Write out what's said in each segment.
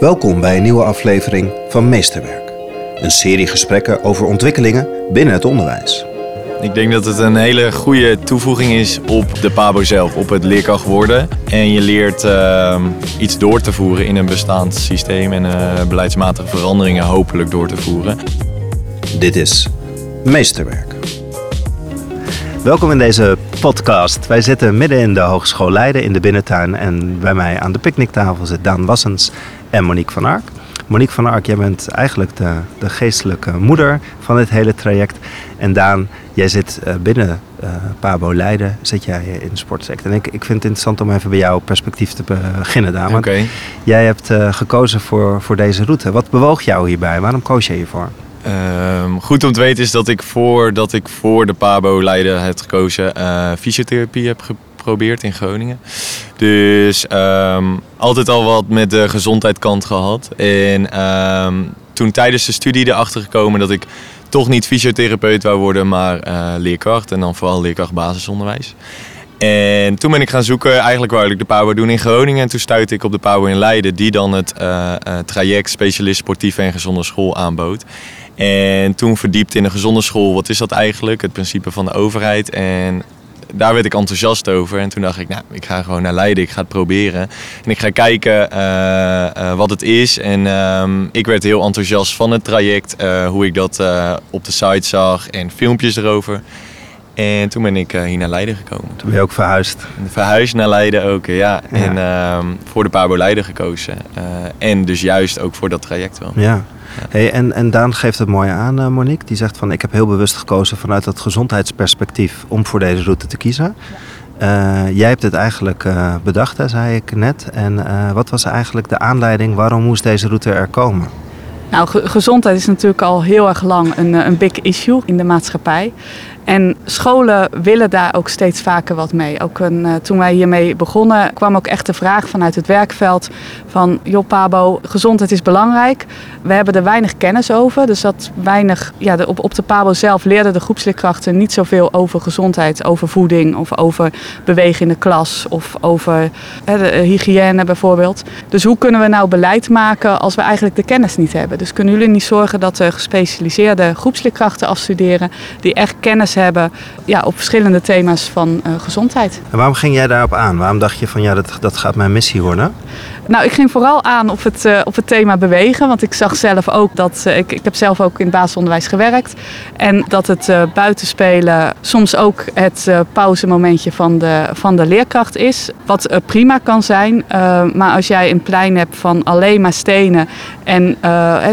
Welkom bij een nieuwe aflevering van Meesterwerk. Een serie gesprekken over ontwikkelingen binnen het onderwijs. Ik denk dat het een hele goede toevoeging is op de PABO zelf, op het leerkracht worden. En je leert uh, iets door te voeren in een bestaand systeem en uh, beleidsmatige veranderingen hopelijk door te voeren. Dit is Meesterwerk. Welkom in deze podcast. Wij zitten midden in de Hogeschool Leiden in de binnentuin. En bij mij aan de picknicktafel zit Daan Wassens en Monique van Ark. Monique van Ark, jij bent eigenlijk de, de geestelijke moeder van dit hele traject. En Daan, jij zit uh, binnen uh, Pabo Leiden, zit jij in de sportsector. En ik, ik vind het interessant om even bij jouw perspectief te beginnen, Daan. Want Oké. jij hebt uh, gekozen voor, voor deze route. Wat bewoog jou hierbij? Waarom koos je hiervoor? Um, goed om te weten is dat ik voordat ik voor de PABO Leiden heb gekozen, uh, fysiotherapie heb geprobeerd in Groningen. Dus um, altijd al wat met de gezondheidskant gehad. En um, toen tijdens de studie erachter gekomen dat ik toch niet fysiotherapeut wou worden, maar uh, leerkracht. En dan vooral leerkracht basisonderwijs. En toen ben ik gaan zoeken, eigenlijk wou ik de PABO doen in Groningen. En toen stuitte ik op de PABO in Leiden, die dan het uh, uh, traject specialist sportieve en gezonde school aanbood. En toen verdiept in een gezonde school, wat is dat eigenlijk? Het principe van de overheid. En daar werd ik enthousiast over. En toen dacht ik, nou, ik ga gewoon naar Leiden, ik ga het proberen. En ik ga kijken uh, uh, wat het is. En uh, ik werd heel enthousiast van het traject, uh, hoe ik dat op de site zag en filmpjes erover. En toen ben ik hier naar Leiden gekomen. Toen ben je ook verhuisd? Verhuisd naar Leiden ook, ja. ja. En uh, voor de Pabo Leiden gekozen. Uh, en dus juist ook voor dat traject wel. Ja. Hey, en, en Daan geeft het mooi aan, uh, Monique. Die zegt van ik heb heel bewust gekozen vanuit dat gezondheidsperspectief om voor deze route te kiezen. jij hebt het eigenlijk bedacht, hè, zei ik net. En wat was eigenlijk de aanleiding? Waarom moest deze route er komen? Nou, ge gezondheid is natuurlijk al heel erg lang een, een big issue in de maatschappij. En scholen willen daar ook steeds vaker wat mee. Ook een, uh, toen wij hiermee begonnen kwam ook echt de vraag vanuit het werkveld van... joh Pabo, gezondheid is belangrijk. We hebben er weinig kennis over. Dus dat weinig, ja, op, op de Pabo zelf leerden de groepsleerkrachten niet zoveel over gezondheid. Over voeding of over bewegen in de klas of over de, hygiëne bijvoorbeeld. Dus hoe kunnen we nou beleid maken als we eigenlijk de kennis niet hebben? Dus kunnen jullie niet zorgen dat er gespecialiseerde groepsleerkrachten afstuderen... die echt kennis hebben ja, op verschillende thema's van uh, gezondheid. En waarom ging jij daarop aan? Waarom dacht je van ja, dat, dat gaat mijn missie worden? Nou, ik ging vooral aan op het, uh, op het thema bewegen. Want ik zag zelf ook dat. Uh, ik, ik heb zelf ook in het basisonderwijs gewerkt. En dat het buitenspelen soms ook het pauzemomentje van de, van de leerkracht is. Wat prima kan zijn. maar als jij een plein hebt van alleen maar stenen. En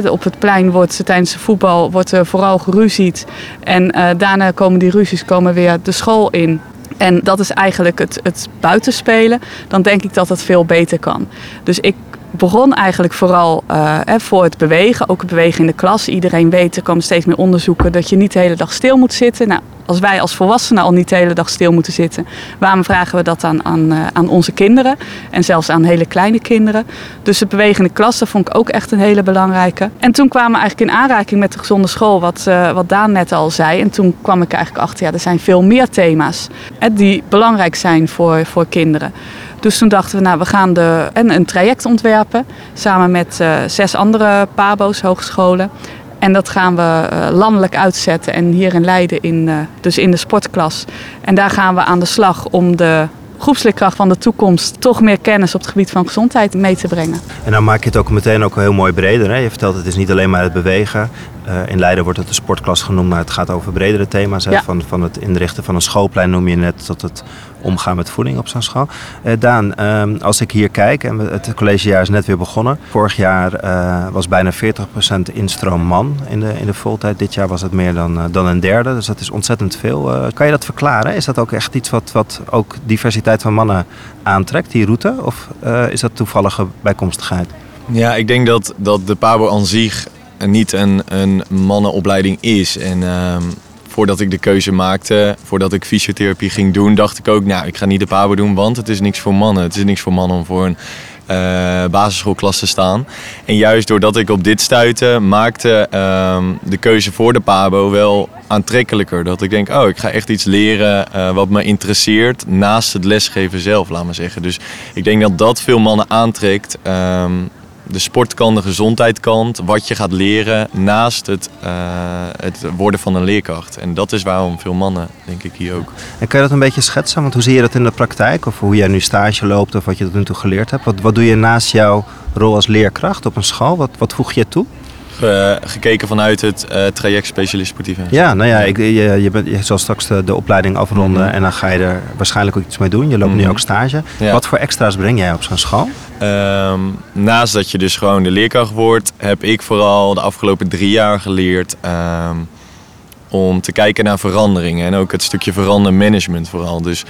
op het plein wordt tijdens de voetbal wordt vooral geruzied. En daarna komen die ruzies komen weer de school in. En dat is eigenlijk het, het buitenspelen. Dan denk ik dat het veel beter kan. Dus ik begon eigenlijk vooral uh, voor het bewegen. Ook het bewegen in de klas. Iedereen weet, er komen steeds meer onderzoeken dat je niet de hele dag stil moet zitten. Nou, als wij als volwassenen al niet de hele dag stil moeten zitten, waarom vragen we dat aan, aan, uh, aan onze kinderen? En zelfs aan hele kleine kinderen. Dus het bewegen in de klas, dat vond ik ook echt een hele belangrijke. En toen kwamen we eigenlijk in aanraking met de gezonde school, wat, uh, wat Daan net al zei. En toen kwam ik eigenlijk achter, ja, er zijn veel meer thema's hè, die belangrijk zijn voor, voor kinderen. Dus toen dachten we, nou, we gaan de, en een traject ontwerpen samen met uh, zes andere PABO's, hogescholen. En dat gaan we uh, landelijk uitzetten en hier in Leiden, in, uh, dus in de sportklas. En daar gaan we aan de slag om de groepsleerkracht van de toekomst toch meer kennis op het gebied van gezondheid mee te brengen. En dan maak je het ook meteen ook heel mooi breder. Hè? Je vertelt het is niet alleen maar het bewegen. Uh, in Leiden wordt het de sportklas genoemd, maar het gaat over bredere thema's. Hè? Ja. Van, van het inrichten van een schoolplein noem je net tot het omgaan met voeding op zo'n school. Uh, Daan, uh, als ik hier kijk, en het collegejaar is net weer begonnen. Vorig jaar uh, was bijna 40% instroom man in de, in de voltijd. Dit jaar was het meer dan, uh, dan een derde, dus dat is ontzettend veel. Kan je dat verklaren? Is dat ook echt iets wat, wat ook diversiteit van mannen aantrekt, die route? Of is dat toevallige bijkomstigheid? Ja, ik denk dat, dat de PABO aan zich niet een, een mannenopleiding is. En uh, voordat ik de keuze maakte, voordat ik fysiotherapie ging doen, dacht ik ook, nou, ik ga niet de PABO doen, want het is niks voor mannen. Het is niks voor mannen om voor een uh, basisschoolklas te staan. En juist doordat ik op dit stuitte, maakte uh, de keuze voor de PABO wel aantrekkelijker. Dat ik denk, oh, ik ga echt iets leren uh, wat me interesseert naast het lesgeven zelf, laat maar zeggen. Dus ik denk dat dat veel mannen aantrekt. De sportkant, de gezondheidskant, wat je gaat leren naast het, eh, het worden van een leerkracht. En dat is waarom veel mannen, denk ik, hier ook. En kan je dat een beetje schetsen? Want hoe zie je dat in de praktijk? Of hoe jij nu stage loopt of wat je tot nu toe geleerd hebt? Wat, wat doe je naast jouw rol als leerkracht op een school? Wat, wat voeg je toe? Gekeken vanuit het uh, traject specialist sportief. Ja, nou ja, ik, je, je, bent, je zal straks de, de opleiding afronden mhm. en dan ga je er waarschijnlijk ook iets mee doen. Je loopt nu mhm. ook stage. Wat voor extra's breng jij op zo'n school? Ehm, naast dat je dus gewoon de leerkracht wordt, heb ik vooral de afgelopen drie jaar geleerd ehm, om te kijken naar veranderingen en ook het stukje verandermanagement vooral. Dus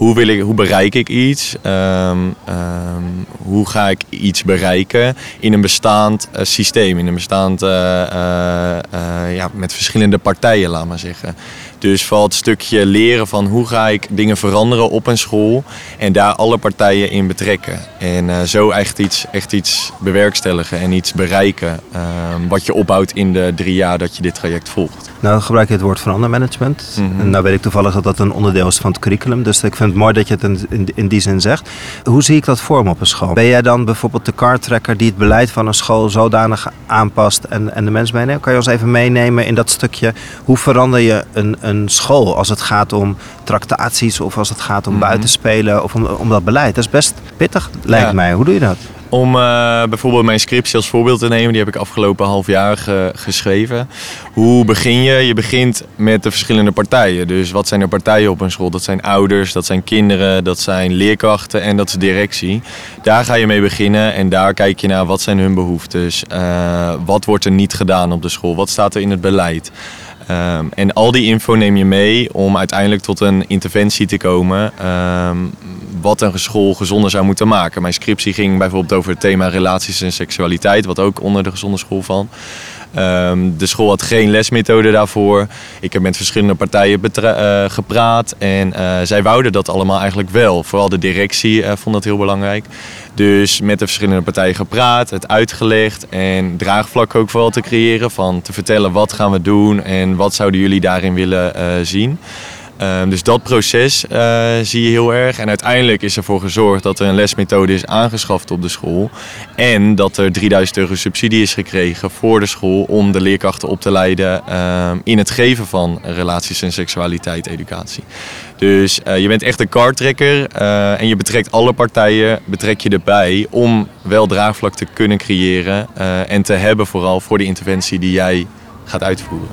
hoe, wil ik, hoe bereik ik iets? Ehm, ehm, hoe ga ik iets bereiken in een bestaand uh, systeem, in een bestaand, uh, uh, ja, met verschillende partijen, laat maar zeggen. Dus vooral het stukje leren van hoe ga ik dingen veranderen op een school en daar alle partijen in betrekken. En zo echt iets, echt iets bewerkstelligen en iets bereiken ehm, wat je opbouwt in de drie jaar dat je dit traject volgt. Nou gebruik je het woord verandermanagement. Mm En nou weet ik toevallig dat dat een onderdeel is van het curriculum. Dus ik vind het mooi dat je het in, in, die zin zegt. Hoe zie ik dat voor me op een school? Ben jij dan bijvoorbeeld de kartrekker die het beleid van een school zodanig aanpast en, en de mensen meeneemt? Kan je ons even meenemen in dat stukje? Hoe verander je een, een school als het gaat om tractaties of als het gaat om mm buitenspelen of om, om dat beleid? Dat is best pittig, lijkt mij. Hoe doe je dat? Om uh, bijvoorbeeld mijn scriptie als voorbeeld te nemen, die heb ik afgelopen half jaar geschreven. Hoe begin je? Je begint met de verschillende partijen. Dus wat zijn de partijen op een school? Dat zijn ouders, dat zijn kinderen, dat zijn leerkrachten en dat is directie. Daar ga je mee beginnen en daar kijk je naar wat zijn hun behoeftes. Uh, wat wordt er niet gedaan op de school? Wat staat er in het beleid? Um, en al die info neem je mee om uiteindelijk tot een interventie te komen. Um, wat een school gezonder zou moeten maken. Mijn scriptie ging bijvoorbeeld over het thema relaties en seksualiteit, wat ook onder de gezonde school valt. Um, de school had geen lesmethode daarvoor. Ik heb met verschillende partijen uh, gepraat en uh, zij wouden dat allemaal eigenlijk wel. Vooral de directie uh, vond dat heel belangrijk. Dus met de verschillende partijen gepraat, het uitgelegd en draagvlak ook vooral te creëren van te vertellen wat gaan we doen en wat zouden jullie daarin willen zien. Ehm, dus dat proces uh, zie je heel erg. En uiteindelijk is ervoor gezorgd dat er een lesmethode is aangeschaft op de school. En dat er 3000 euro subsidie is gekregen voor de school om de leerkrachten op te leiden uh, in het geven van relaties en seksualiteit educatie. Dus uh, je bent echt een kartrekker uh, en je betrekt alle partijen betrek je erbij om wel draagvlak te kunnen creëren en te hebben vooral voor de interventie die jij gaat uitvoeren.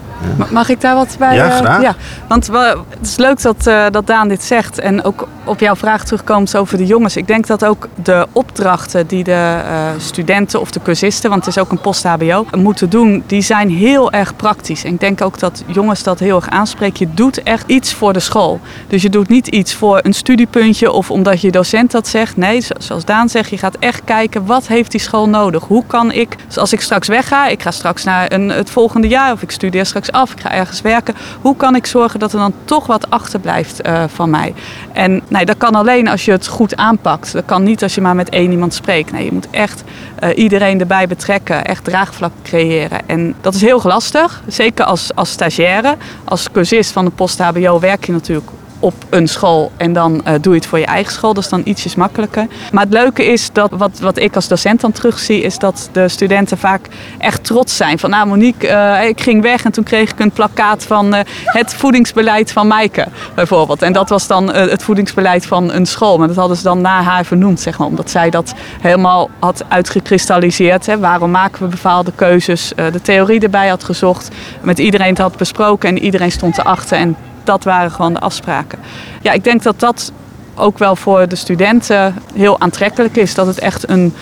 Mag ik daar wat bij? Ja, eh, graag. ja, want het is leuk dat, uh, dat Daan dit zegt. En ook op jouw vraag terugkomt over de jongens. Ik denk dat ook de opdrachten die de uh, studenten of de cursisten, want het is ook een post-HBO, moeten doen, die zijn heel erg praktisch. En ik denk ook dat jongens dat heel erg aanspreken. Je doet echt iets voor de school. Dus je doet niet iets voor een studiepuntje of omdat je docent dat zegt. Nee, zoals Daan zegt, je gaat echt kijken wat heeft die school nodig. Hoe kan ik, als ik straks wegga, ik ga straks naar een, het volgende jaar of ik studeer straks af, ik ga ergens werken. Hoe kan ik zorgen dat er dan toch wat achterblijft uh, van mij? En nee, dat kan alleen als je het goed aanpakt. Dat kan niet als je maar met één iemand spreekt. Nee, je moet echt uh, iedereen erbij betrekken, echt draagvlak creëren. En dat is heel lastig, zeker als, als stagiaire. Als cursist van de post-HBO werk je natuurlijk op een school en dan uh, doe je het voor je eigen school. Dat is dan ietsjes makkelijker. Maar het leuke is dat wat, wat ik als docent dan terugzie, is dat de studenten vaak echt trots zijn. Van nou Monique, uh, ik ging weg en toen kreeg ik een plakkaat van uh, het voedingsbeleid van Maaike bijvoorbeeld. En dat was dan het voedingsbeleid van een school. Maar dat hadden ze dan na haar vernoemd, zeg maar. Omdat zij dat helemaal had uitgekristalliseerd. Hè. Waarom maken we bepaalde keuzes? de theorie erbij had gezocht. Met iedereen het had besproken en iedereen stond erachter. En dat waren gewoon de afspraken. Ja, ik denk dat dat ook wel voor de studenten heel aantrekkelijk is. Dat het echt een,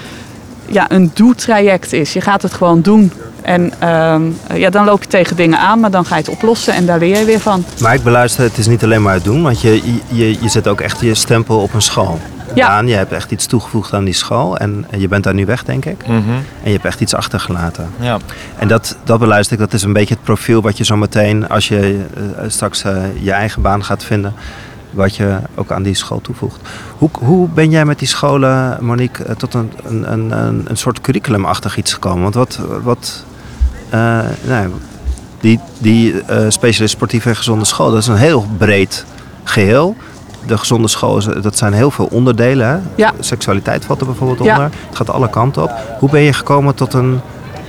ja, een doe-traject is. Je gaat het gewoon doen. En uh, ja, dan loop je tegen dingen aan, maar dan ga je het oplossen en daar leer je weer van. Maar ik beluister, het is niet alleen maar het doen, want je, je, je zet ook echt je stempel op een school. Ja. Je hebt echt iets toegevoegd aan die school en, je bent daar nu weg, denk ik. Mm -hmm. En je hebt echt iets achtergelaten. Ja. En dat, dat beluister ik, dat is een beetje het profiel wat je zo meteen, als je uh, straks uh, je eigen baan gaat vinden, wat je ook aan die school toevoegt. Hoe, hoe ben jij met die scholen, Monique, uh, tot een, een, een, een soort curriculumachtig iets gekomen? Want wat, wat nou, die, die specialist sportieve en gezonde school, dat is een heel breed geheel de gezonde school, is- dat zijn heel veel onderdelen. Hè? Ja. Seksualiteit valt er bijvoorbeeld Ja. onder. Het gaat alle kanten op. Hoe ben je gekomen tot een,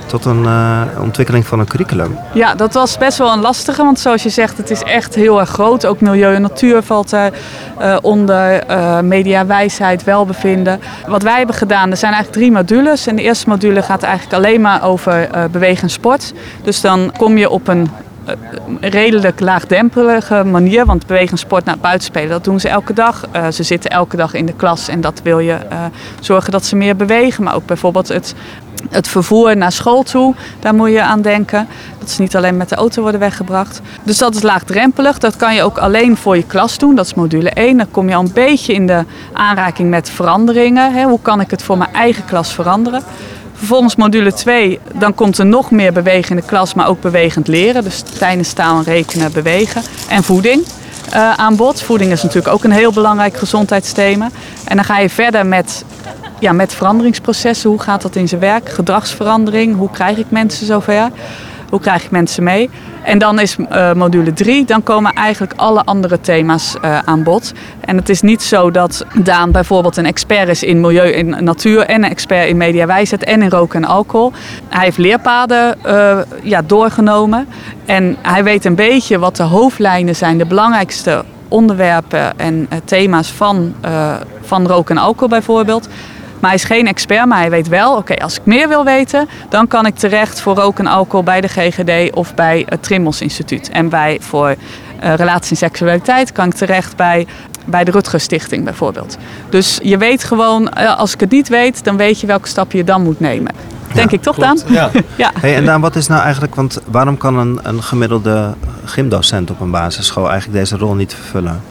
tot een eh, ontwikkeling van een curriculum? Ja, dat was best wel een lastige, want zoals je zegt, het is echt heel erg groot. Ook milieu en natuur valt er eh, onder, eh, media, wijsheid, welbevinden. Wat wij hebben gedaan, er zijn eigenlijk drie modules. En de eerste module gaat eigenlijk alleen maar over bewegen en sport. Dus dan kom je op een eh, redelijk laagdrempelige manier. Want bewegen en sport, nou, buitenspelen, dat doen ze elke dag. Eh, ze zitten elke dag in de klas en dat wil je eh, zorgen dat ze meer bewegen. Maar ook bijvoorbeeld het, het vervoer naar school toe, daar moet je aan denken. Dat ze niet alleen met de auto worden weggebracht. Dus dat is laagdrempelig. Dat kan je ook alleen voor je klas doen. Dat is module 1. Dan kom je al een beetje in de aanraking met veranderingen. Hè. Hoe kan ik het voor mijn eigen klas veranderen? Vervolgens module 2, dan komt er nog meer bewegen in de klas, maar ook bewegend leren. Dus tijdens taal en rekenen bewegen. En voeding eh, aan bod. Voeding is natuurlijk ook een heel belangrijk gezondheidsthema. En dan ga je verder met, ja, met veranderingsprocessen. Hoe gaat dat in zijn werk? Gedragsverandering. Hoe krijg ik mensen zover? Hoe krijg ik mensen mee? En dan is eh, module 3, dan komen eigenlijk alle andere thema's eh, aan bod. En het is niet zo dat Daan bijvoorbeeld een expert is in milieu en natuur en een expert in mediawijsheid en in roken en alcohol. Hij heeft leerpaden eh, ja, doorgenomen en hij weet een beetje wat de hoofdlijnen zijn, de belangrijkste onderwerpen en thema's van, van roken en alcohol bijvoorbeeld. Maar hij is geen expert, maar hij weet wel, oké, als ik meer wil weten, dan kan ik terecht voor roken en alcohol bij de GGD of bij het Trimmels Instituut. En bij voor eh, relatie en seksualiteit kan ik terecht bij, bij de Rutgers Stichting bijvoorbeeld. Dus je weet gewoon, eh, als ik het niet weet, dan weet je welke stap je dan moet nemen. Denk ik toch, Daan? Ja. Ja. Hey, en Daan, wat is nou eigenlijk, want waarom kan een, een gemiddelde gymdocent op een basisschool eigenlijk deze rol niet vervullen?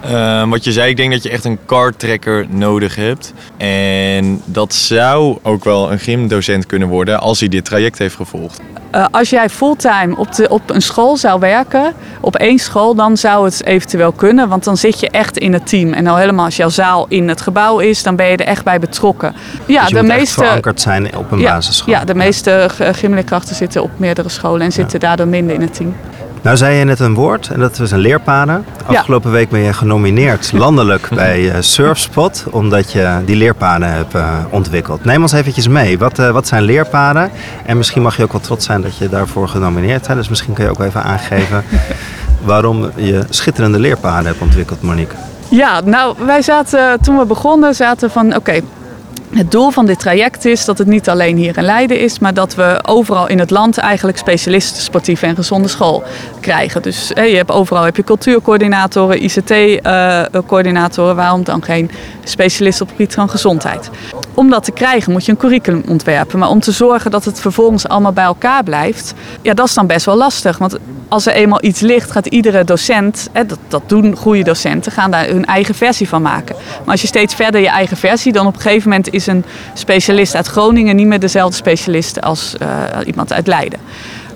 Eh, wat je zei, ik denk dat je echt een cardtracker nodig hebt. En dat zou ook wel een gymdocent kunnen worden als hij dit traject heeft gevolgd. Eh, als jij fulltime op, de, op een school zou werken, op één school, dan zou het eventueel kunnen. Want dan zit je echt in het team. En al helemaal als jouw zaal in het gebouw is, dan ben je er echt bij betrokken. Ja, dus je de moet echt meeste. verankerd zijn op een ja, basisschool. ja, de meeste g- gymleerkrachten zitten op meerdere scholen en zitten daardoor minder in het team. Nou zei je net een woord en dat was een leerpaden. Afgelopen week ben je genomineerd landelijk bij eh, Surfspot, omdat je die leerpaden hebt eh, ontwikkeld. Neem ons eventjes mee. Wat, eh, wat zijn leerpaden? En misschien mag je ook wel trots zijn dat je daarvoor genomineerd bent. Dus misschien kun je ook even aangeven waarom je schitterende leerpaden hebt ontwikkeld, Monique. Ja, nou, wij zaten toen we begonnen, zaten van oké. Het doel van dit traject is dat het niet alleen hier in Leiden is, maar dat we overal in het land eigenlijk specialisten sportieve en gezonde school krijgen. Dus je hebt overal heb je cultuurcoördinatoren, ICT-coördinatoren, waarom dan geen specialist op het gebied van gezondheid? Om dat te krijgen moet je een curriculum ontwerpen, maar om te zorgen dat het vervolgens allemaal bij elkaar blijft, ja, dat is dan best wel lastig. Want als er eenmaal iets ligt, gaat iedere docent, hè, dat, dat doen goede docenten, gaan daar hun eigen versie van maken. Maar als je steeds verder je eigen versie, dan op een gegeven moment is een specialist uit Groningen niet meer dezelfde specialist als eh, iemand uit Leiden.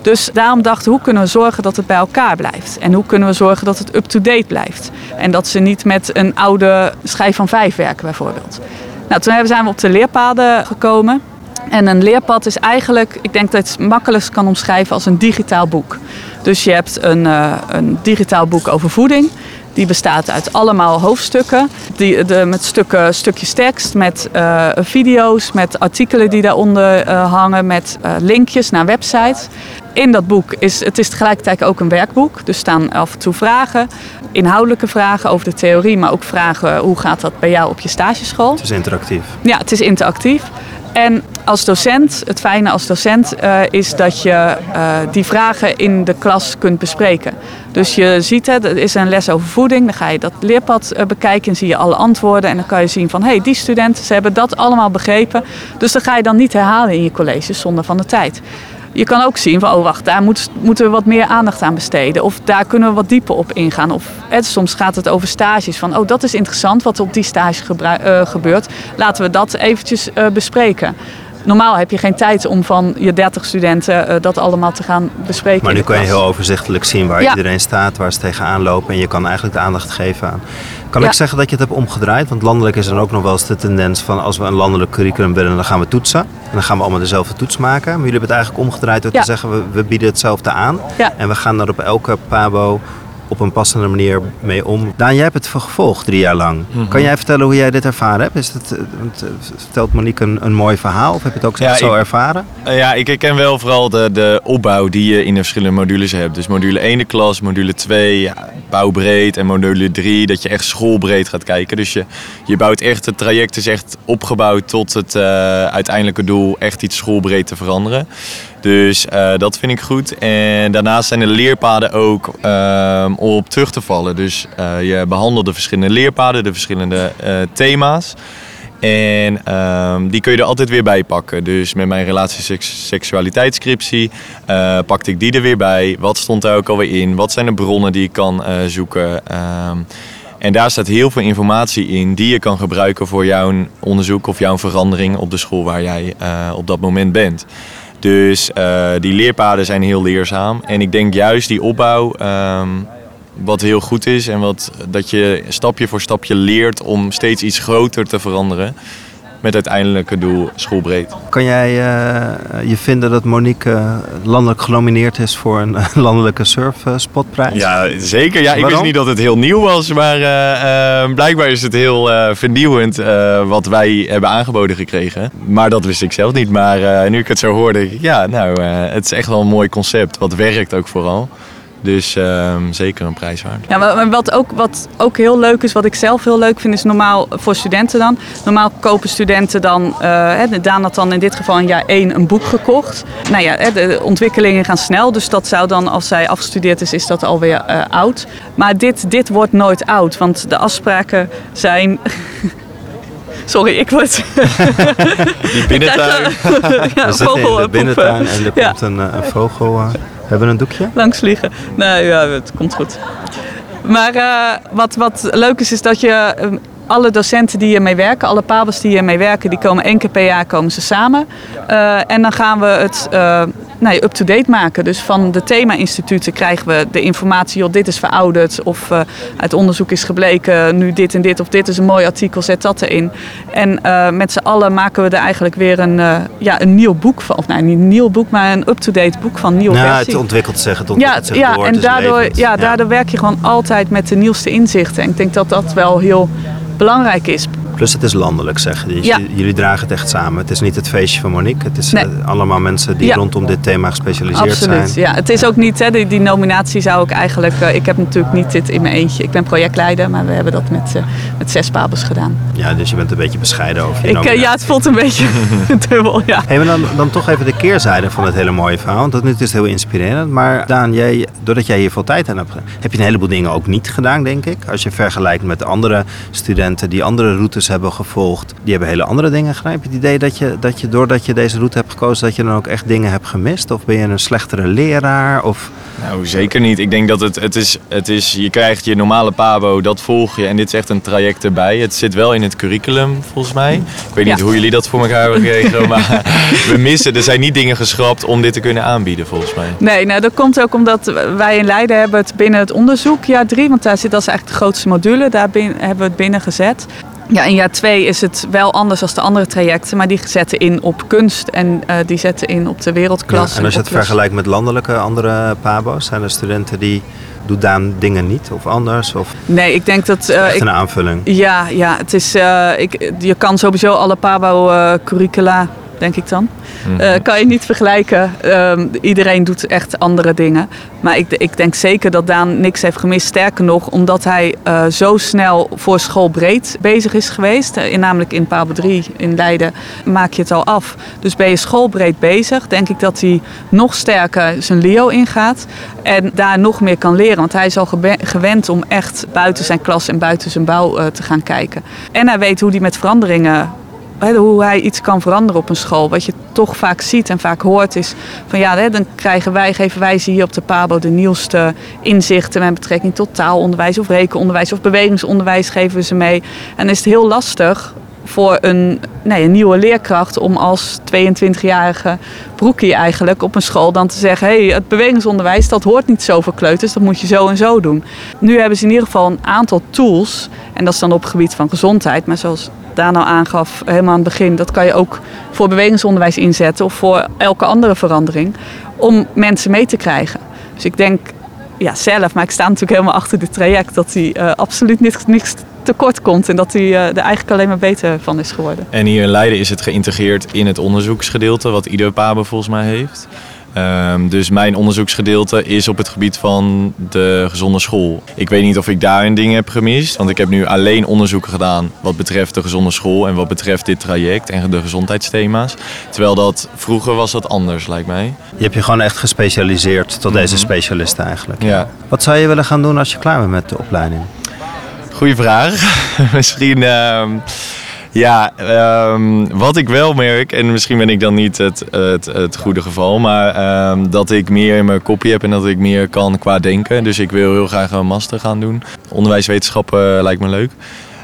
Dus daarom dachten hoe kunnen we zorgen dat het bij elkaar blijft? En hoe kunnen we zorgen dat het up-to-date blijft? En dat ze niet met een oude schijf van vijf werken bijvoorbeeld. Nou, toen zijn we op de leerpaden gekomen. En een leerpad is eigenlijk, ik denk dat je het makkelijkst kan omschrijven als een digitaal boek. Dus je hebt een, eh, een digitaal boek over voeding. Die bestaat uit allemaal hoofdstukken. Die, de, met stukken, stukjes tekst, met eh, video's, met artikelen die daaronder eh, hangen, met linkjes naar websites. In dat boek is het is tegelijkertijd ook een werkboek. Dus staan af en toe vragen, inhoudelijke vragen over de theorie, maar ook vragen hoe gaat dat bij jou op je stageschool. Het is interactief. Ja, het is interactief. En als docent, het fijne als docent eh, is dat je eh, die vragen in de klas kunt bespreken. Dus je ziet het, er is een les over voeding, dan ga je dat leerpad eh, bekijken en zie je alle antwoorden. En dan kan je zien van, hé, hey, die studenten, ze hebben dat allemaal begrepen. Dus dat ga je dan niet herhalen in je colleges zonder van de tijd. Je kan ook zien van, oh wacht, daar moet, moeten we wat meer aandacht aan besteden. Of daar kunnen we wat dieper op ingaan. Of eh, soms gaat het over stages. Van, oh dat is interessant wat er op die stage eh, gebeurt. Laten we dat eventjes eh, bespreken. Normaal heb je geen tijd om van je 30 studenten eh, dat allemaal te gaan bespreken. Maar nu kan je heel overzichtelijk zien waar Ja. iedereen staat, waar ze tegenaan lopen. En je kan eigenlijk de aandacht geven aan. Kan Ja. ik zeggen dat je het hebt omgedraaid? Want landelijk is er ook nog wel eens de tendens van als we een landelijk curriculum willen, dan gaan we toetsen. En dan gaan we allemaal dezelfde toets maken. Maar jullie hebben het eigenlijk omgedraaid door Ja. te zeggen, we, we bieden hetzelfde aan. En we gaan er op elke pabo op een passende manier mee om. Daan, jij hebt het gevolgd drie jaar lang. Mhm. Kan jij vertellen hoe jij dit ervaren hebt? Is het, eh, want, eh, vertelt Monique een, een mooi verhaal of heb je het ook Ja, zo ik- ervaren? Eh, ja, ik herken wel vooral de, de opbouw die je in de verschillende modules hebt. Dus module 1 de klas, module 2 ja, bouwbreed en module 3 dat je echt schoolbreed gaat kijken. Dus je, je bouwt echt, het traject is echt opgebouwd tot het uiteindelijke doel echt iets schoolbreed te veranderen. Dus eh, dat vind ik goed. En daarnaast zijn de leerpaden ook ehm, om op terug te vallen. Dus eh, je behandelt de verschillende leerpaden, de verschillende eh, thema's. En ehm, die kun je er altijd weer bij pakken. Dus met mijn relatie-seksualiteitsscriptie eh, pakte ik die er weer bij. Wat stond daar ook alweer in? Wat zijn de bronnen die ik kan zoeken? Ehm, en daar staat heel veel informatie in die je kan gebruiken voor jouw onderzoek of jouw verandering op de school waar jij op dat moment bent. Dus eh, die leerpaden zijn heel leerzaam. En ik denk juist die opbouw, ehm, wat heel goed is en wat, dat je stapje voor stapje leert om steeds iets groter te veranderen. Met uiteindelijke doel schoolbreed. Kan jij eh, je vinden dat Monique eh, landelijk genomineerd is voor een eh, landelijke surfspotprijs? Ja, zeker. Ja, ik Waarom? wist niet dat het heel nieuw was, maar blijkbaar is het heel vernieuwend wat wij hebben aangeboden gekregen. Maar dat wist ik zelf niet. Maar nu ik het zo hoorde, ja, nou, het is echt wel een mooi concept. Wat werkt ook vooral. Dus ehm, zeker een prijs waard. Ja, wat ook, wat ook heel leuk is, wat ik zelf heel leuk vind, is normaal voor studenten dan. Normaal kopen studenten dan, eh, hè, Daan had dan in dit geval in jaar 1 een boek gekocht. Nou ja, de ontwikkelingen gaan snel, dus dat zou dan, als zij afgestudeerd is, is dat alweer eh, oud. Maar dit, dit wordt nooit oud, want de afspraken zijn... Sorry, ik word... Die binnentuin. ja, We zitten in de binnentuin en er Ja. komt een, eh, een vogel. eh. hebben we een doekje? langs vliegen. Nee, ja, het komt goed. Maar eh, wat, wat leuk is, is dat je eh, alle docenten die hiermee werken, alle pabels die hiermee werken, die komen één keer per jaar komen ze samen. Eh, en dan gaan we het eh, nou, ja, up-to-date maken. Dus van de thema-instituten krijgen we de informatie, joh, dit is verouderd. Of eh, uit onderzoek is gebleken, nu dit en dit. Of dit is een mooi artikel, zet dat erin. En eh, met z'n allen maken we er eigenlijk weer een, eh, ja, een nieuw boek van. Of nou, niet een nieuw boek, maar een up-to-date boek van, nieuwe Ja, versie. het ontwikkelt zich. Het Ja, ontwikkelt zich ja door, en daardoor, levend. ja, daardoor werk je gewoon altijd met de nieuwste inzichten. En ik denk dat dat wel heel belangrijk is. Plus het is landelijk, zeggen die. Ja. Jullie dragen het echt samen. Het is niet het feestje van Monique. Het is Nee. eh, allemaal mensen die Ja. rondom dit thema gespecialiseerd Absoluut. zijn. Ja, het is ook niet, hè, die, die nominatie zou ik eigenlijk. eh, ik heb natuurlijk niet dit in mijn eentje. Ik ben projectleider, maar we hebben dat met, eh, met zes babels gedaan. Ja, dus je bent een beetje bescheiden over je Ik, ja, het voelt een beetje dubbel. Ja. Hey, maar dan, dan toch even de keerzijde van het hele mooie verhaal. Want dat nu is het heel inspirerend. Maar Daan, jij, doordat jij hier veel tijd aan hebt, heb je een heleboel dingen ook niet gedaan, denk ik. Als je vergelijkt met andere studenten die andere routes hebben gevolgd. Die hebben hele andere dingen gedaan. Heb je het idee dat je, dat je doordat je deze route hebt gekozen, dat je dan ook echt dingen hebt gemist? Of ben je een slechtere leraar? Of... Nou, zeker niet. Ik denk dat het, het, is, het is, je krijgt je normale pabo, dat volg je. En dit is echt een traject erbij. Het zit wel in het curriculum, volgens mij. Ik weet niet Ja. hoe jullie dat voor elkaar hebben gekregen, maar we missen, er zijn niet dingen geschrapt om dit te kunnen aanbieden, volgens mij. Nee, nou, dat komt ook omdat wij in Leiden hebben het binnen het onderzoek, jaar drie, want daar zit dat is eigenlijk de grootste module, daar hebben we het binnen gezet. Ja, in jaar twee is het wel anders dan de andere trajecten, maar die zetten in op kunst en eh, die zetten in op de wereldklasse. Ja, en als je het vergelijkt met landelijke andere pabo's, zijn er studenten die doen Daan dingen niet of anders? Of Nee, ik denk dat... eh, echt ik, een aanvulling? ja, ja, het is, eh, ik, je kan sowieso alle PABO-curricula, denk ik dan, eh, kan je niet vergelijken. Ehm, iedereen doet echt andere dingen. Maar ik, ik denk zeker dat Daan niks heeft gemist. Sterker nog, omdat hij eh, zo snel voor schoolbreed bezig is geweest. eh, in, namelijk in PABO 3 in Leiden maak je het al af. Dus ben je schoolbreed bezig. Denk ik dat hij nog sterker zijn LEO ingaat. En daar nog meer kan leren. Want hij is al gewend om echt buiten zijn klas en buiten zijn bouw te gaan kijken. En hij weet hoe hij met veranderingen hoe hij iets kan veranderen op een school. Wat je toch vaak ziet en vaak hoort is van ja, dan krijgen wij, geven wij ze hier op de PABO de nieuwste inzichten met betrekking tot taalonderwijs of rekenonderwijs of bewegingsonderwijs geven we ze mee. En is het heel lastig voor een, een nieuwe leerkracht om als 22-jarige broekie eigenlijk op een school dan te zeggen: hé, hey, het bewegingsonderwijs dat hoort niet zo voor kleuters, dat moet je zo en zo doen. Nu hebben ze in ieder geval een aantal tools, en dat is dan op het gebied van gezondheid, maar zoals Daan al aangaf helemaal aan het begin, dat kan je ook voor bewegingsonderwijs inzetten of voor elke andere verandering, om mensen mee te krijgen. Dus ik denk ja, zelf, maar ik sta natuurlijk helemaal achter dit traject, dat hij uh, absoluut niks, niks tekort komt en dat hij uh, er eigenlijk alleen maar beter van is geworden. En hier in Leiden is het geïntegreerd in het onderzoeksgedeelte, wat ieder PABE volgens mij heeft. Um, dus mijn onderzoeksgedeelte is op het gebied van de gezonde school. Ik weet niet of ik daar een ding heb gemist, want ik heb nu alleen onderzoeken gedaan wat betreft de gezonde school en wat betreft dit traject en de gezondheidsthema's. Terwijl dat vroeger was dat anders, lijkt mij. Je hebt je gewoon echt gespecialiseerd tot deze mhm. specialist eigenlijk. Ja. Wat zou je willen gaan doen als je klaar bent met de opleiding? Goeie vraag. Misschien. Uh, ja, um, wat ik wel merk, en misschien ben ik dan niet het, het, het goede geval, maar um, dat ik meer in mijn kopje heb en dat ik meer kan qua denken. Dus ik wil heel graag een master gaan doen. Onderwijswetenschappen lijkt me leuk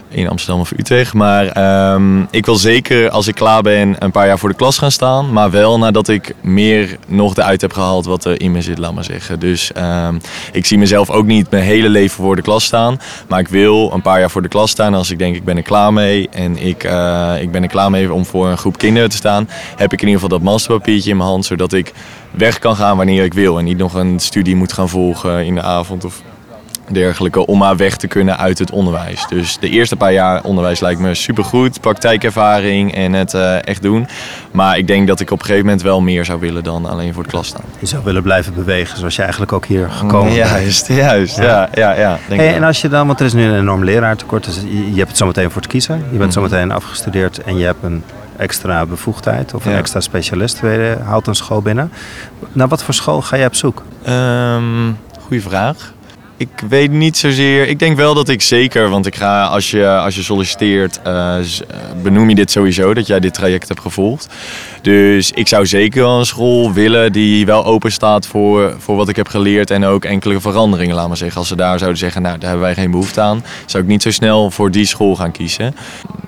in Amsterdam of Utrecht. Maar um, ik wil zeker als ik klaar ben een paar jaar voor de klas gaan staan. Maar wel nadat ik meer nog eruit heb gehaald wat er in me zit, laat maar zeggen. Dus um, ik zie mezelf ook niet mijn hele leven voor de klas staan. Maar ik wil een paar jaar voor de klas staan. Als ik denk ik ben er klaar mee en ik, uh, ik ben er klaar mee om voor een groep kinderen te staan. Heb ik in ieder geval dat masterpapiertje in mijn hand. Zodat ik weg kan gaan wanneer ik wil. En niet nog een studie moet gaan volgen in de avond of dergelijke om maar weg te kunnen uit het onderwijs. Dus de eerste paar jaar onderwijs lijkt me supergoed, praktijkervaring en het uh, echt doen. Maar ik denk dat ik op een gegeven moment wel meer zou willen dan alleen voor de klas staan. Je zou willen blijven bewegen zoals je eigenlijk ook hier gekomen bent. Juist, juist. Ja, ja, ja. ja denk hey, en als je dan, want er is nu een enorm leraartekort, dus je, hebt het zometeen voor te kiezen. Je bent mm zometeen afgestudeerd en je hebt een extra bevoegdheid of een extra specialist. Je haalt een school binnen. Naar wat voor school ga je op zoek? Um, goeie vraag. Ik weet niet zozeer. Ik denk wel dat ik zeker, want ik ga als je, als je solliciteert, uh, benoem je dit sowieso dat jij dit traject hebt gevolgd. Dus ik zou zeker wel een school willen die wel open staat voor, voor wat ik heb geleerd en ook enkele veranderingen, laat maar zeggen. Als ze daar zouden zeggen, nou daar hebben wij geen behoefte aan, zou ik niet zo snel voor die school gaan kiezen.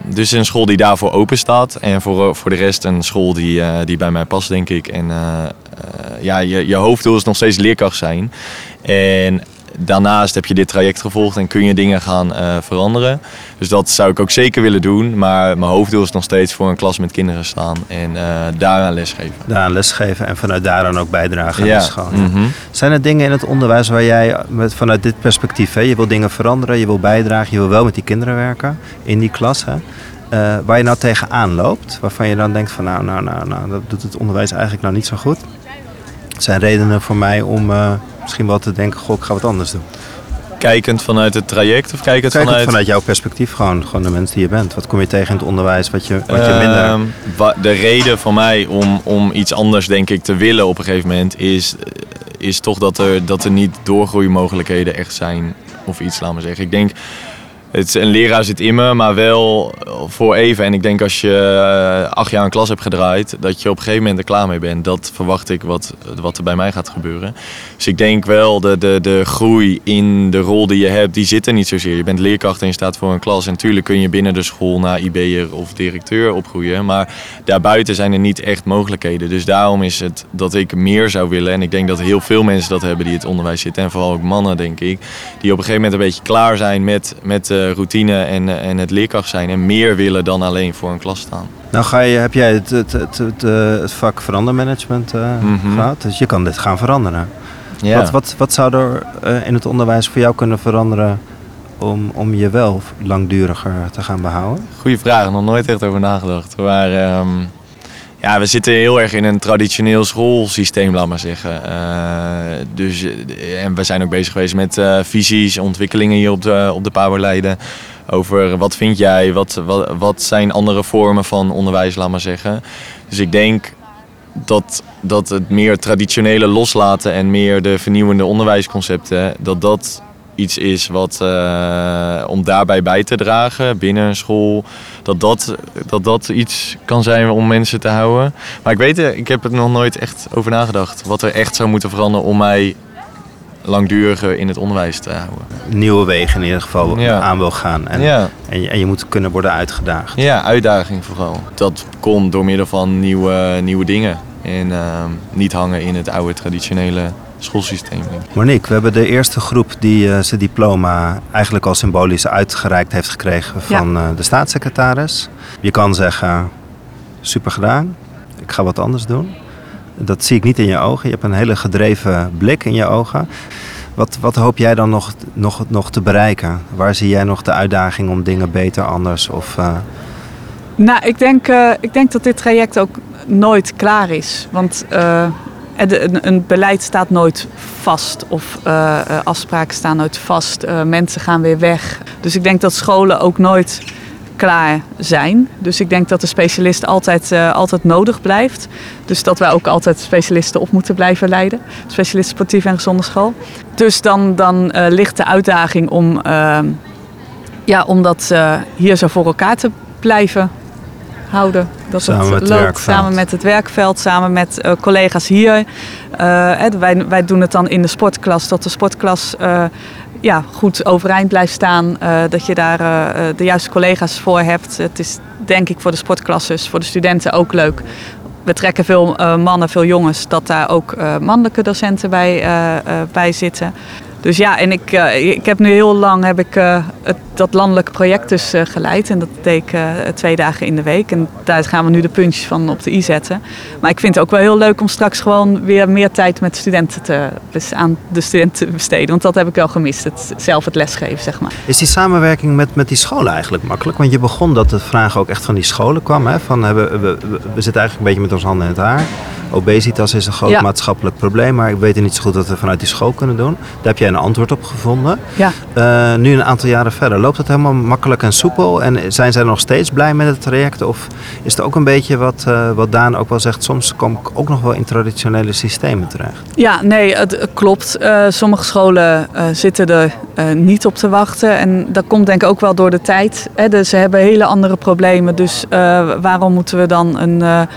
Dus een school die daarvoor open staat en voor, voor de rest een school die, die bij mij past, denk ik. En ja, je, je hoofddoel is nog steeds leerkracht zijn. En daarnaast heb je dit traject gevolgd en kun je dingen gaan uh, veranderen. Dus dat zou ik ook zeker willen doen. Maar mijn hoofddoel is nog steeds voor een klas met kinderen staan en uh, daaraan lesgeven. Daaraan lesgeven en vanuit daar dan ook bijdragen aan ja. de school. Mm Zijn er dingen in het onderwijs waar jij met, vanuit dit perspectief, hè, je wil dingen veranderen, je wil bijdragen, je wil wel met die kinderen werken in die klas, hè, uh, waar je nou tegenaan loopt, waarvan je dan denkt van nou, nou, nou, nou, dat doet het onderwijs eigenlijk nou niet zo goed? Het zijn redenen voor mij om misschien wel te denken, goh, ik ga wat anders doen? Kijkend vanuit het traject of kijkend, kijkend vanuit... vanuit jouw perspectief, gewoon, gewoon de mens die je bent. Wat kom je tegen in het onderwijs wat je, wat je minder... Uh, de reden voor mij om, om iets anders denk ik te willen op een gegeven moment is, is toch dat er, dat er niet doorgroeimogelijkheden echt zijn of iets, laat maar zeggen. Ik denk het, een leraar zit in me, maar wel voor even. En ik denk als je uh, acht jaar een klas hebt gedraaid, dat je op een gegeven moment er klaar mee bent. Dat verwacht ik wat, wat er bij mij gaat gebeuren. Dus ik denk wel, de, de, de groei in de rol die je hebt, die zit er niet zozeer. Je bent leerkracht en je staat voor een klas. En natuurlijk kun je binnen de school naar IB'er of directeur opgroeien. Maar daarbuiten zijn er niet echt mogelijkheden. Dus daarom is het dat ik meer zou willen. En ik denk dat heel veel mensen dat hebben die het onderwijs zitten. En vooral ook mannen, denk ik. Die op een gegeven moment een beetje klaar zijn met... met uh, routine en, eh, en het leerkracht zijn en meer willen dan alleen voor een klas staan. Nou ga je, heb jij het, het, het, het, eh, het vak verandermanagement uh, mm gehad, dus je kan dit gaan veranderen. Ja. Wat, wat, wat zou er uh, in het onderwijs voor jou kunnen veranderen om, om je wel langduriger te gaan behouden? Goeie vraag, nog nooit echt over nagedacht. Maar um, ja, we zitten heel erg in een traditioneel schoolsysteem, laat maar zeggen. Uh, dus, en we zijn ook bezig geweest met uh, visies, ontwikkelingen hier op de, op de Pabo Leiden. Over wat vind jij, wat, wat, wat zijn andere vormen van onderwijs, laat maar zeggen. Dus ik denk dat, dat het meer traditionele loslaten en meer de vernieuwende onderwijsconcepten, dat dat iets is wat, uh, om daarbij bij te dragen binnen een school. Dat dat, dat dat iets kan zijn om mensen te houden. Maar ik weet, ik heb er nog nooit echt over nagedacht. Wat er echt zou moeten veranderen om mij langduriger in het onderwijs te houden. Nieuwe wegen in ieder geval ja. aan wil gaan. En, ja. en, je, en je moet kunnen worden uitgedaagd. Ja, uitdaging vooral. Dat komt door middel van nieuwe, nieuwe dingen. En uh, niet hangen in het oude traditionele schoolsysteem. Monique, we hebben de eerste groep die uh, zijn diploma eigenlijk al symbolisch uitgereikt heeft gekregen van ja. uh, de staatssecretaris. Je kan zeggen, super gedaan, ik ga wat anders doen. Dat zie ik niet in je ogen. Je hebt een hele gedreven blik in je ogen. Wat, wat hoop jij dan nog, nog, nog te bereiken? Waar zie jij nog de uitdaging om dingen beter, anders of... Uh... Nou, ik denk, uh, ik denk dat dit traject ook nooit klaar is. Want uh, een, een, beleid staat nooit vast of afspraken staan nooit vast. mensen gaan weer weg. Dus ik denk dat scholen ook nooit klaar zijn. Dus ik denk dat de specialist altijd, altijd nodig blijft. Dus dat wij ook altijd specialisten op moeten blijven leiden. Specialist sportief en gezonde school. Dus dan, dan ligt de uitdaging om, uh, ja, om dat hier zo voor elkaar te blijven houden. Dat samen het met loopt het samen met het werkveld, samen met collega's hier. wij, wij doen het dan in de sportklas, dat de sportklas ja, goed overeind blijft staan. Dat je daar de juiste collega's voor hebt. Het is denk ik voor de sportklasses, voor de studenten ook leuk. We trekken veel mannen, veel jongens, dat daar ook mannelijke docenten bij, bij zitten. Dus ja, en ik, uh, ik heb nu heel lang heb ik, uh, het, dat landelijke project dus uh, geleid. En dat deed twee dagen in de week. En daar gaan we nu de puntjes van op de i zetten. Maar ik vind het ook wel heel leuk om straks gewoon weer meer tijd met studenten te, aan de studenten te besteden. Want dat heb ik wel gemist, het, zelf het lesgeven, zeg maar. Is die samenwerking met, met die scholen eigenlijk makkelijk? Want je begon dat de vraag ook echt van die scholen kwam. Hè? Van, we, we, we, zitten eigenlijk een beetje met ons handen in het haar. Obesitas is een groot ja. maatschappelijk probleem, maar ik weet niet zo goed wat we vanuit die school kunnen doen. Daar heb jij een antwoord op gevonden. Ja. Uh, nu een aantal jaren verder, loopt het helemaal makkelijk en soepel? En zijn zij nog steeds blij met het traject? Of is het ook een beetje wat, uh, wat Daan ook wel zegt, soms kom ik ook nog wel in traditionele systemen terecht? Ja, nee, het klopt. Uh, sommige scholen zitten er niet op te wachten. En dat komt denk ik ook wel door de tijd. Hè? Dus ze hebben hele andere problemen. Dus waarom moeten we dan een,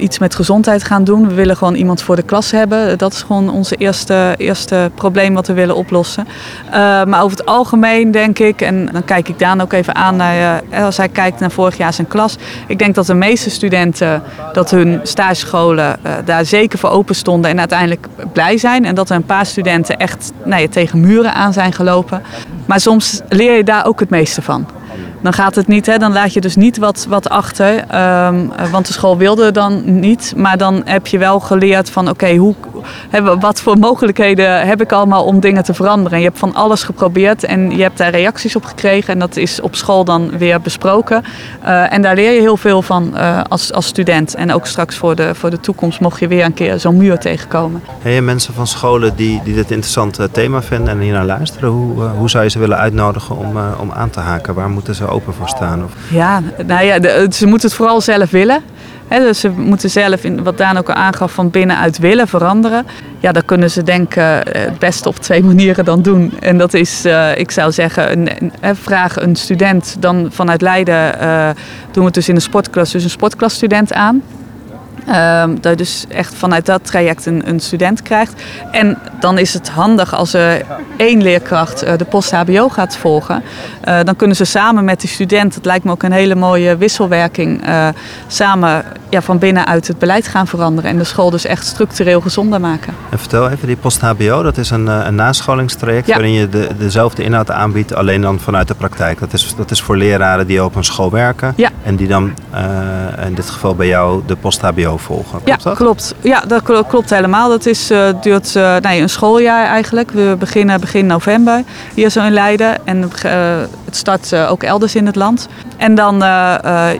iets met gezondheid gaan doen. We willen gewoon iemand voor de klas hebben. Dat is gewoon onze eerste, eerste probleem wat we willen oplossen. Uh, maar over het algemeen denk ik, en dan kijk ik Daan ook even aan uh, als hij kijkt naar vorig jaar zijn klas. Ik denk dat de meeste studenten, dat hun stagescholen uh, daar zeker voor open stonden en uiteindelijk blij zijn. En dat er een paar studenten echt nou ja, tegen muren aan zijn gelopen. Maar soms leer je daar ook het meeste van dan gaat het niet. Hè? Dan laat je dus niet wat, wat achter. Um, want de school wilde dan niet. Maar dan heb je wel geleerd van oké, hoe wat voor mogelijkheden heb ik allemaal om dingen te veranderen. Je hebt van alles geprobeerd en je hebt daar reacties op gekregen. En dat is op school dan weer besproken. Uh, en daar leer je heel veel van uh, als, als student. En ook straks voor de, voor de toekomst mocht je weer een keer zo'n muur tegenkomen. Je mensen van scholen die, die dit interessante thema vinden en hier naar luisteren? Hoe, uh, hoe zou je ze willen uitnodigen om, om aan te haken? Waar moeten ze open voor staan? Of? Ja, nou ja, de, ze moeten het vooral zelf willen. Dus ze moeten zelf, in, wat Daan ook al aangaf, van binnenuit willen veranderen. Ja, dan kunnen ze denk ik het beste op twee manieren dan doen. En dat is, uh, ik zou zeggen, een, een, vraag een student dan vanuit Leiden, uh, doen we het dus in een sportklas, dus een sportklasstudent aan. Um, dat je dus echt vanuit dat traject een, een, student krijgt. En dan is het handig als er één leerkracht uh, de post-HBO gaat volgen. Uh, dan kunnen ze samen met die student, het lijkt me ook een hele mooie wisselwerking, uh, samen ja, van binnenuit het beleid gaan veranderen. En de school dus echt structureel gezonder maken. En vertel even, die post-HBO, dat is een, een nascholingstraject ja. waarin je de, dezelfde inhoud aanbiedt, alleen dan vanuit de praktijk. Dat is, dat is voor leraren die op een school werken ja. en die dan in dit geval bij jou de post-HBO volgen. Ja, dat? klopt. Ja, dat klopt helemaal. Dat is, uh, duurt uh, nee, een schooljaar eigenlijk. We beginnen begin november hier zo in Leiden. En uh, het start ook elders in het land. En dan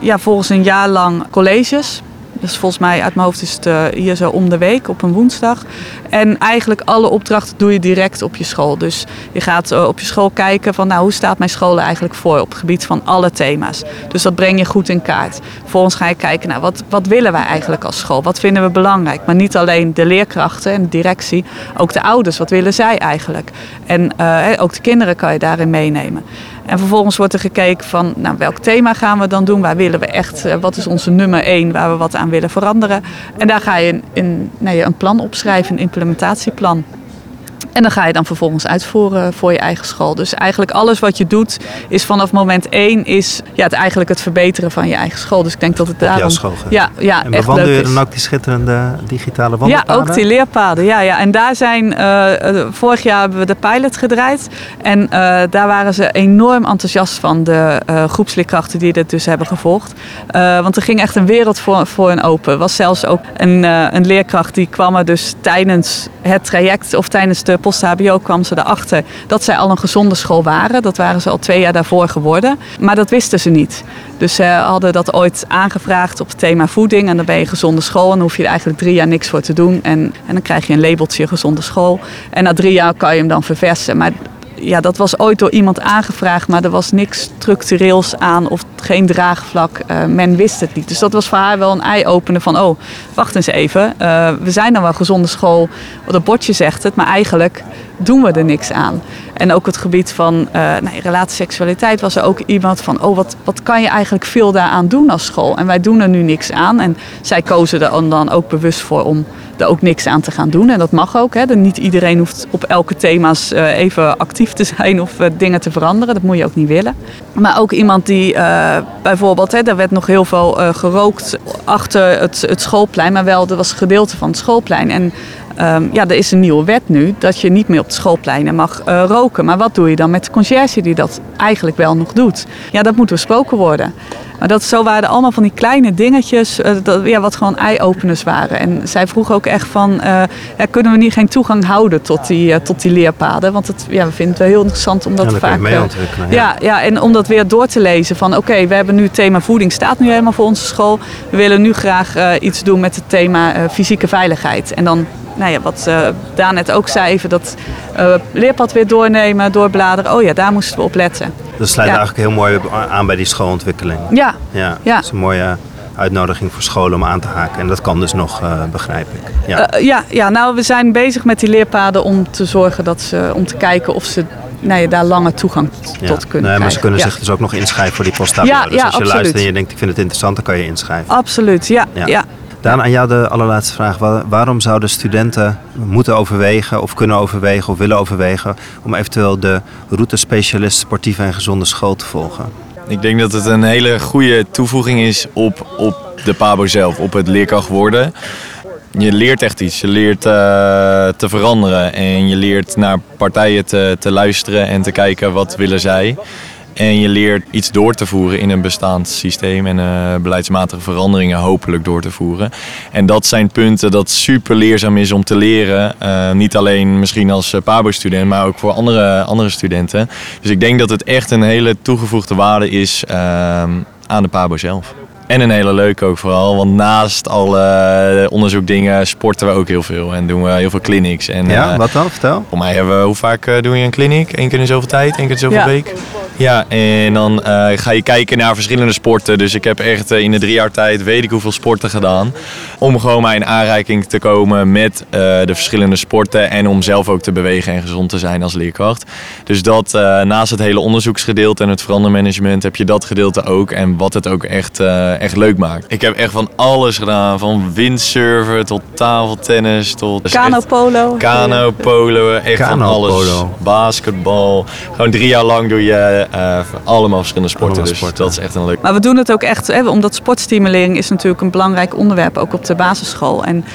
ja, volgens een jaar lang colleges. Dus volgens mij uit mijn hoofd is het uh, hier zo om de week op een woensdag. En eigenlijk alle opdrachten doe je direct op je school. Dus je gaat uh, op je school kijken van nou, hoe staat mijn school er eigenlijk voor op het gebied van alle thema's. Dus dat breng je goed in kaart. Vervolgens ga je kijken naar nou, wat, wat willen wij eigenlijk als school? Wat vinden we belangrijk? Maar niet alleen de leerkrachten en de directie, ook de ouders. Wat willen zij eigenlijk? En uh, ook de kinderen kan je daarin meenemen. En vervolgens wordt er gekeken van nou, welk thema gaan we dan doen? Waar willen we echt, wat is onze nummer één waar we wat aan willen veranderen? En daar ga je een, een, nee, een plan opschrijven, een implementatieplan. En dan ga je dan vervolgens uitvoeren voor je eigen school. Dus eigenlijk alles wat je doet is vanaf moment één is ja, het eigenlijk het verbeteren van je eigen school. Dus ik denk dat het daarom... school ja, ja, en echt bewandel je dan ook die schitterende digitale wandelpaden? Ja, ook die leerpaden. Ja, ja. En daar zijn, uh, vorig jaar hebben we de pilot gedraaid. En uh, daar waren ze enorm enthousiast van, de uh, groepsleerkrachten die dit dus hebben gevolgd. want er ging echt een wereld voor, voor hen open. Er was zelfs ook een, een leerkracht die kwam er dus tijdens het traject of tijdens de post-HBO kwam ze erachter dat zij al een gezonde school waren. Dat waren ze al twee jaar daarvoor geworden. Maar dat wisten ze niet. Dus ze hadden dat ooit aangevraagd op het thema voeding. En dan ben je gezonde school. En dan hoef je er eigenlijk drie jaar niks voor te doen. En, en dan krijg je een labeltje gezonde school. En na drie jaar kan je hem dan verversen. Maar ja, dat was ooit door iemand aangevraagd, maar er was niks structureels aan of geen draagvlak. Uh, men wist het niet. Dus dat was voor haar wel een eye-opener van, oh, wacht eens even. Uh, we zijn dan wel gezonde school, het bordje zegt het, maar eigenlijk doen we er niks aan. En ook het gebied van uh, nee, relatie seksualiteit was er ook iemand van... oh, wat, wat kan je eigenlijk veel daaraan doen als school? En wij doen er nu niks aan. En zij kozen er dan ook bewust voor om er ook niks aan te gaan doen. En dat mag ook. Hè. Niet iedereen hoeft op elke thema's uh, even actief te zijn of uh, dingen te veranderen. Dat moet je ook niet willen. Maar ook iemand die bijvoorbeeld, hè, er werd nog heel veel gerookt achter het, het schoolplein. Maar wel, er was een gedeelte van het schoolplein. En Um, ja, er is een nieuwe wet nu dat je niet meer op de schoolpleinen mag uh, roken. Maar wat doe je dan met de conciërge die dat eigenlijk wel nog doet? Ja, dat moet besproken worden. Maar dat, zo waren allemaal van die kleine dingetjes, uh, dat, ja, wat gewoon eye-openers waren. En zij vroeg ook echt van, uh, ja, kunnen we niet geen toegang houden tot die, tot die leerpaden? Want het, ja, we vinden het wel heel interessant om dat ja, vaak... Mee ja. ja. Ja, en om dat weer door te lezen van, oké, okay, we hebben nu het thema voeding, staat nu helemaal voor onze school. We willen nu graag iets doen met het thema fysieke veiligheid. En dan nou ja, wat uh, Daan net ook zei, even dat uh, leerpad weer doornemen, doorbladeren. Oh ja, daar moesten we op letten. Dat sluit ja. eigenlijk heel mooi aan bij die schoolontwikkeling. Ja. ja. ja. Dat is een mooie uitnodiging voor scholen om aan te haken. En dat kan dus nog, uh, begrijp ik. Ja. ja, ja, nou we zijn bezig met die leerpaden om te zorgen dat ze, om te kijken of ze nou ja, daar lange toegang ja. tot kunnen nee, Maar ze kunnen ja. zich dus ook nog inschrijven voor die posttabel. Ja, dus ja, als je absoluut. luistert en je denkt ik vind het interessant, dan kan je inschrijven. Absoluut, ja. ja. Daan, aan jou de allerlaatste vraag. Waarom zouden studenten moeten overwegen of kunnen overwegen of willen overwegen om eventueel de routespecialist sportieve en gezonde school te volgen? Ik denk dat het een hele goede toevoeging is op, op de PABO zelf, op het leerkracht worden. Je leert echt iets. Je leert uh, te veranderen en je leert naar partijen te, te luisteren en te kijken wat willen zij. En je leert iets door te voeren in een bestaand systeem en uh, beleidsmatige veranderingen hopelijk door te voeren. En dat zijn punten dat super leerzaam is om te leren. Uh, niet alleen misschien als uh, PABO-student, maar ook voor andere, andere studenten. Dus ik denk dat het echt een hele toegevoegde waarde is aan de PABO zelf. En een hele leuke ook vooral, want naast alle onderzoekdingen sporten we ook heel veel en doen we heel veel clinics. En, ja, uh, wat dan? Vertel. Voor mij hebben we, hoe vaak uh, doe je een clinic? Eén keer in zoveel tijd, één keer in zoveel Ja. week? Ja, en dan uh, ga je kijken naar verschillende sporten. Dus ik heb echt in de drie jaar tijd weet ik hoeveel sporten gedaan. Om gewoon maar in aanraking te komen met de verschillende sporten en om zelf ook te bewegen en gezond te zijn als leerkracht. Dus dat naast het hele onderzoeksgedeelte en het verandermanagement heb je dat gedeelte ook. En wat het ook echt echt leuk maakt. Ik heb echt van alles gedaan. Van windsurfen tot tafeltennis tot... Kanopolo. Kano, polo, echt van alles. Basketbal. Gewoon drie jaar lang doe je uh, allemaal verschillende sporten. Allemaal dus sporten. dat is echt een leuk... Maar we doen het ook echt, hè, omdat sportstimulering is natuurlijk een belangrijk onderwerp, ook op de basisschool. En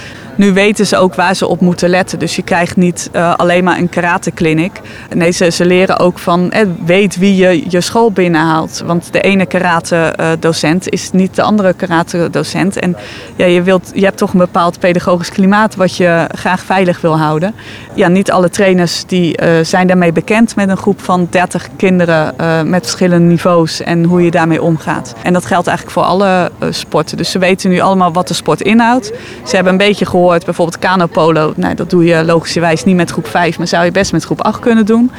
nu weten ze ook waar ze op moeten letten. Dus je krijgt niet uh, alleen maar een karatekliniek. Nee, ze, ze leren ook van, eh, weet wie je je school binnenhaalt. Want de ene karate-docent is niet de andere karate-docent. En ja, je, wilt, je hebt toch een bepaald pedagogisch klimaat wat je graag veilig wil houden. Ja, niet alle trainers die, uh, zijn daarmee bekend met een groep van 30 kinderen met verschillende niveaus en hoe je daarmee omgaat. En dat geldt eigenlijk voor alle sporten. Dus ze weten nu allemaal wat de sport inhoudt. Ze hebben een beetje gehoord, bijvoorbeeld kanopolo. Nou, dat doe je logischerwijs niet met groep 5, maar zou je best met groep 8 kunnen doen.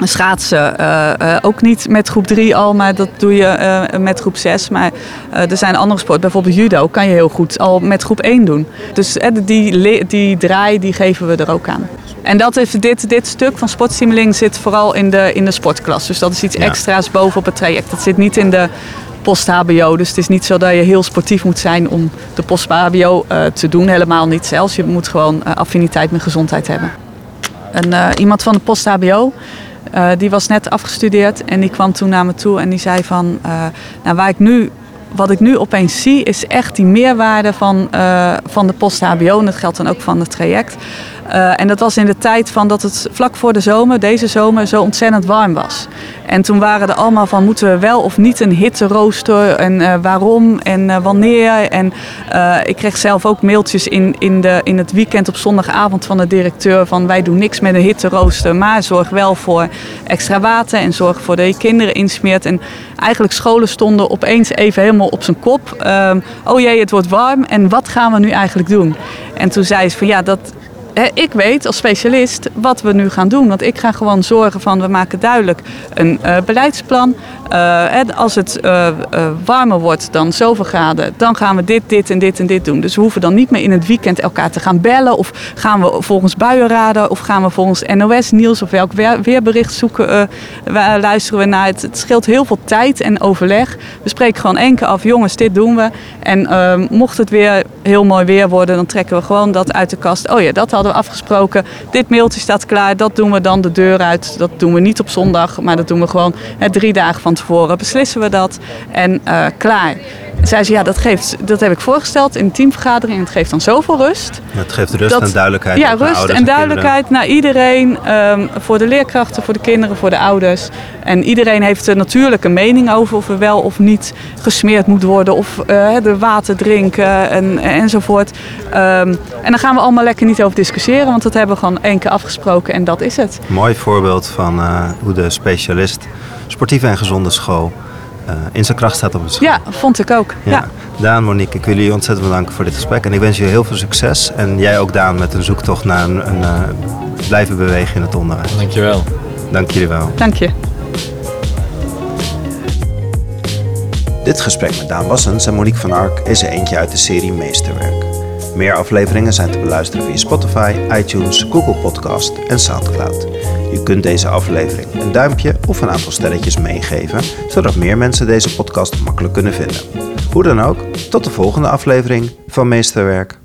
Schaatsen uh, uh, ook niet met groep 3 al, maar dat doe je uh, met groep 6. Maar er zijn andere sporten, bijvoorbeeld judo, kan je heel goed al met groep 1 doen. Dus die, die draai die geven we er ook aan. En dat is, dit, dit stuk van sportstimulering zit vooral in de, in de sportklas. Dus dat is iets Ja. extra's bovenop het traject. Dat zit niet in de post-HBO. Dus het is niet zo dat je heel sportief moet zijn om de post-HBO te doen. Helemaal niet zelfs. Je moet gewoon affiniteit met gezondheid hebben. En, iemand van de post-HBO die was net afgestudeerd en die kwam toen naar me toe en die zei van, nou waar ik nu, wat ik nu opeens zie is echt die meerwaarde van, van de post-HBO en dat geldt dan ook van het traject. Uh, en dat was in de tijd van dat het vlak voor de zomer, deze zomer, zo ontzettend warm was. En toen waren er allemaal van moeten we wel of niet een hitterooster en uh, waarom en uh, wanneer. En ik kreeg zelf ook mailtjes in, in, de, in het weekend op zondagavond van de directeur van wij doen niks met een hitterooster, maar zorg wel voor extra water en zorg voor dat je kinderen insmeert. En eigenlijk scholen stonden opeens even helemaal op zijn kop. Um, oh jee, het wordt warm en wat gaan we nu eigenlijk doen? En toen zei ze van ja, dat, ik weet als specialist wat we nu gaan doen. Want ik ga gewoon zorgen van we maken duidelijk een uh, beleidsplan. Uh, als het warmer wordt dan zoveel graden, dan gaan we dit, dit en dit en dit doen. Dus we hoeven dan niet meer in het weekend elkaar te gaan bellen. Of gaan we volgens buienraden of gaan we volgens NOS Nieuws of welk weer, weerbericht zoeken, luisteren we naar. Het, het, scheelt heel veel tijd en overleg. We spreken gewoon één keer af, jongens, dit doen we. En mocht het weer heel mooi weer worden, dan trekken we gewoon dat uit de kast. Oh ja, dat hadden we afgesproken. Dit mailtje staat klaar, dat doen we dan de deur uit. Dat doen we niet op zondag, maar dat doen we gewoon hè, drie dagen van tevoren. Beslissen we dat en uh, klaar. Zei ze, ja, dat, geeft, dat heb ik voorgesteld in een teamvergadering en het geeft dan zoveel rust. Het geeft rust dat, en duidelijkheid. Ja, rust en, duidelijkheid naar iedereen. Um, voor de leerkrachten, voor de kinderen, voor de ouders. En iedereen heeft er natuurlijk een mening over of er wel of niet gesmeerd moet worden. Of uh, de water drinken en, enzovoort. Um, en dan gaan we allemaal lekker niet over discussiëren, want dat hebben we gewoon één keer afgesproken en dat is het. Mooi voorbeeld van uh, hoe de specialist sportieve en gezonde school uh, in zijn kracht staat op het school. Ja, vond ik ook. Ja. ja. Daan, Monique, ik wil jullie ontzettend bedanken voor dit gesprek. En ik wens je heel veel succes. En jij ook, Daan, met een zoektocht naar een, een uh, blijven bewegen in het onderwijs. Dankjewel. Dank jullie wel. Dank je. Dit gesprek met Daan Wassens en Monique van Ark is er eentje uit de serie Meesterwerk. Meer afleveringen zijn te beluisteren via Spotify, iTunes, Google Podcast en Soundcloud. Je kunt deze aflevering een duimpje of een aantal sterretjes meegeven, zodat meer mensen deze podcast makkelijk kunnen vinden. Hoe dan ook, tot de volgende aflevering van Meesterwerk.